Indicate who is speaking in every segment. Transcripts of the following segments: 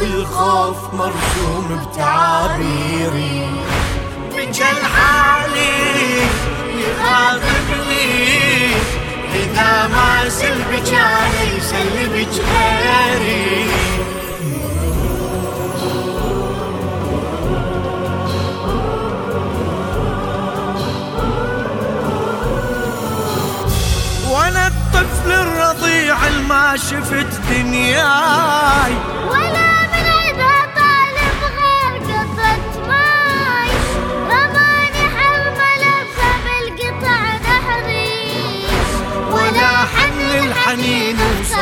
Speaker 1: الخوف مرسوم بتعابيري. من جل حالي يغاضبني. إذا ما سلبك علي يسلبك غيري ما شفت دنياي.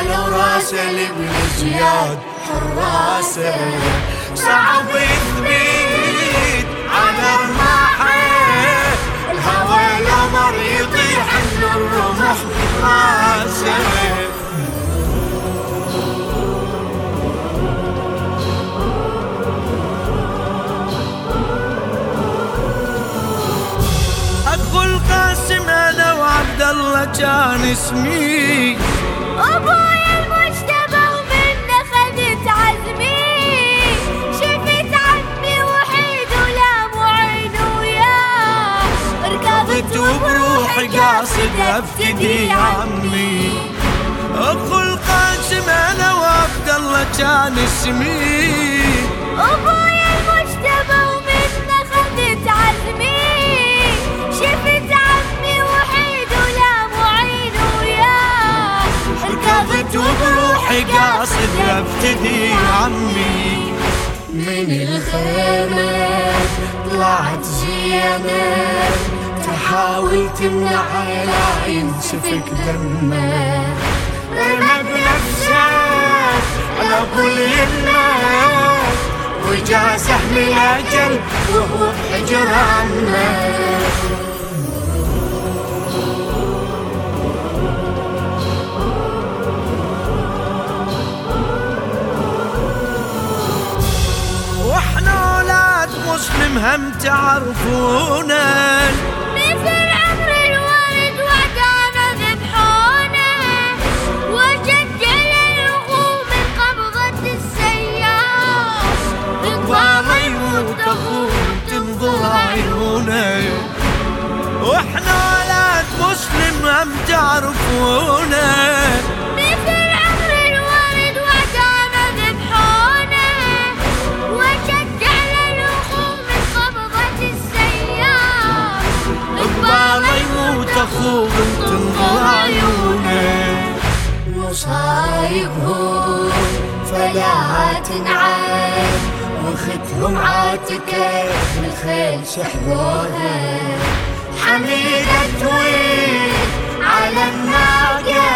Speaker 1: شالوا راسه لابن زياد حراسه صعب يثبت على رماحه الهوى الامر يطيح من الرمح راسه الله كان اسمي.
Speaker 2: ابويا المجتبى ومنه خذت عزمي. شفت عمي وحيد ولا معين وياه.
Speaker 1: ركضت وبروحي قاصد افتدي عمي. اخو القاسم أنا وعبد الله كان اسمي
Speaker 2: ابويا المجتبى ومنه خذت عزمي.
Speaker 1: قاصد ابتدي عمي. من الخيمة طلعت زينة تحاول تمنع لا ينسفك دمه. رمى بنفسك على ابو اليمة وجا سهم الاجل وهو بحجر عمه. هم تعرفونا
Speaker 2: مثل عمر الورد وعدانا ذبحونا وشجع الوقوف من قبضة السيار
Speaker 1: بالضاغي وتخوف تنظر عيونا وإحنا ولاد مسلم هم تعرفونا أخوك تنظر عيونه
Speaker 2: مصايبهم فلا تنعاد وختهم عاتكة الخيل سحبوها حميدة تويل على الناقة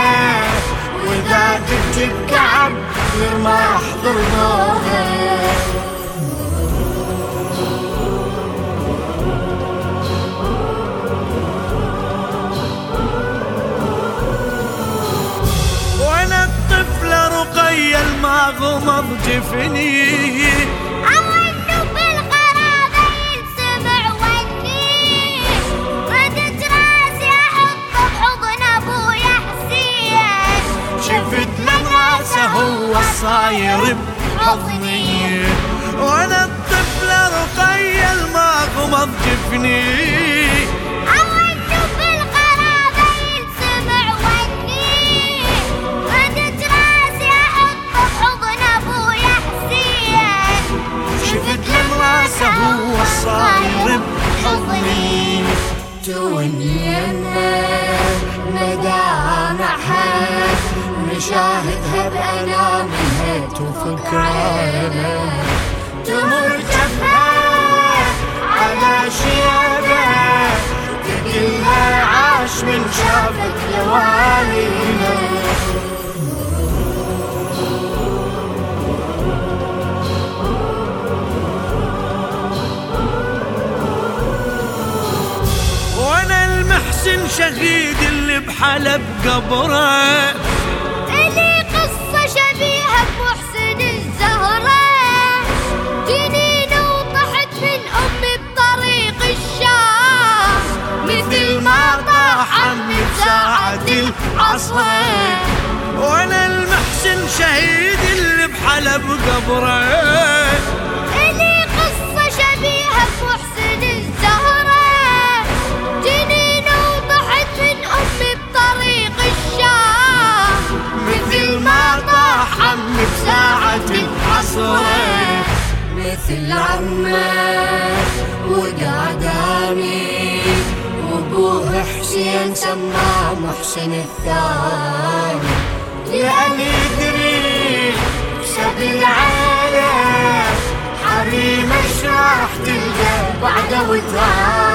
Speaker 2: وإذا تجيب كعب ما ضربوها
Speaker 1: criava um.
Speaker 2: توني مدامعها نشاهدها بأنامها تفكرها تمر جفها على شيابها تقلها عاش من شافك لوالينا
Speaker 1: شهيد اللي بحلب قبره.
Speaker 2: إلي قصة شبيهة بمحسن الزهرة. جنين وطحت من أمي بطريق الشام. مثل ما طاح عمي بساعة العصر.
Speaker 1: وأنا المحسن شهيد اللي بحلب قبره.
Speaker 2: العصر مثل عمه وداداني وابوه حسين سماه محسن الثاني. لأن يدري كسب العالم حريم إيش راح تلقى بعده وتاني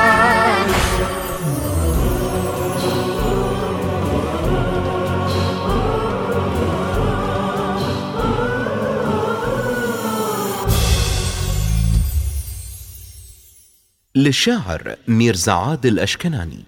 Speaker 3: للشاعر ميرزا عادل أشكناني.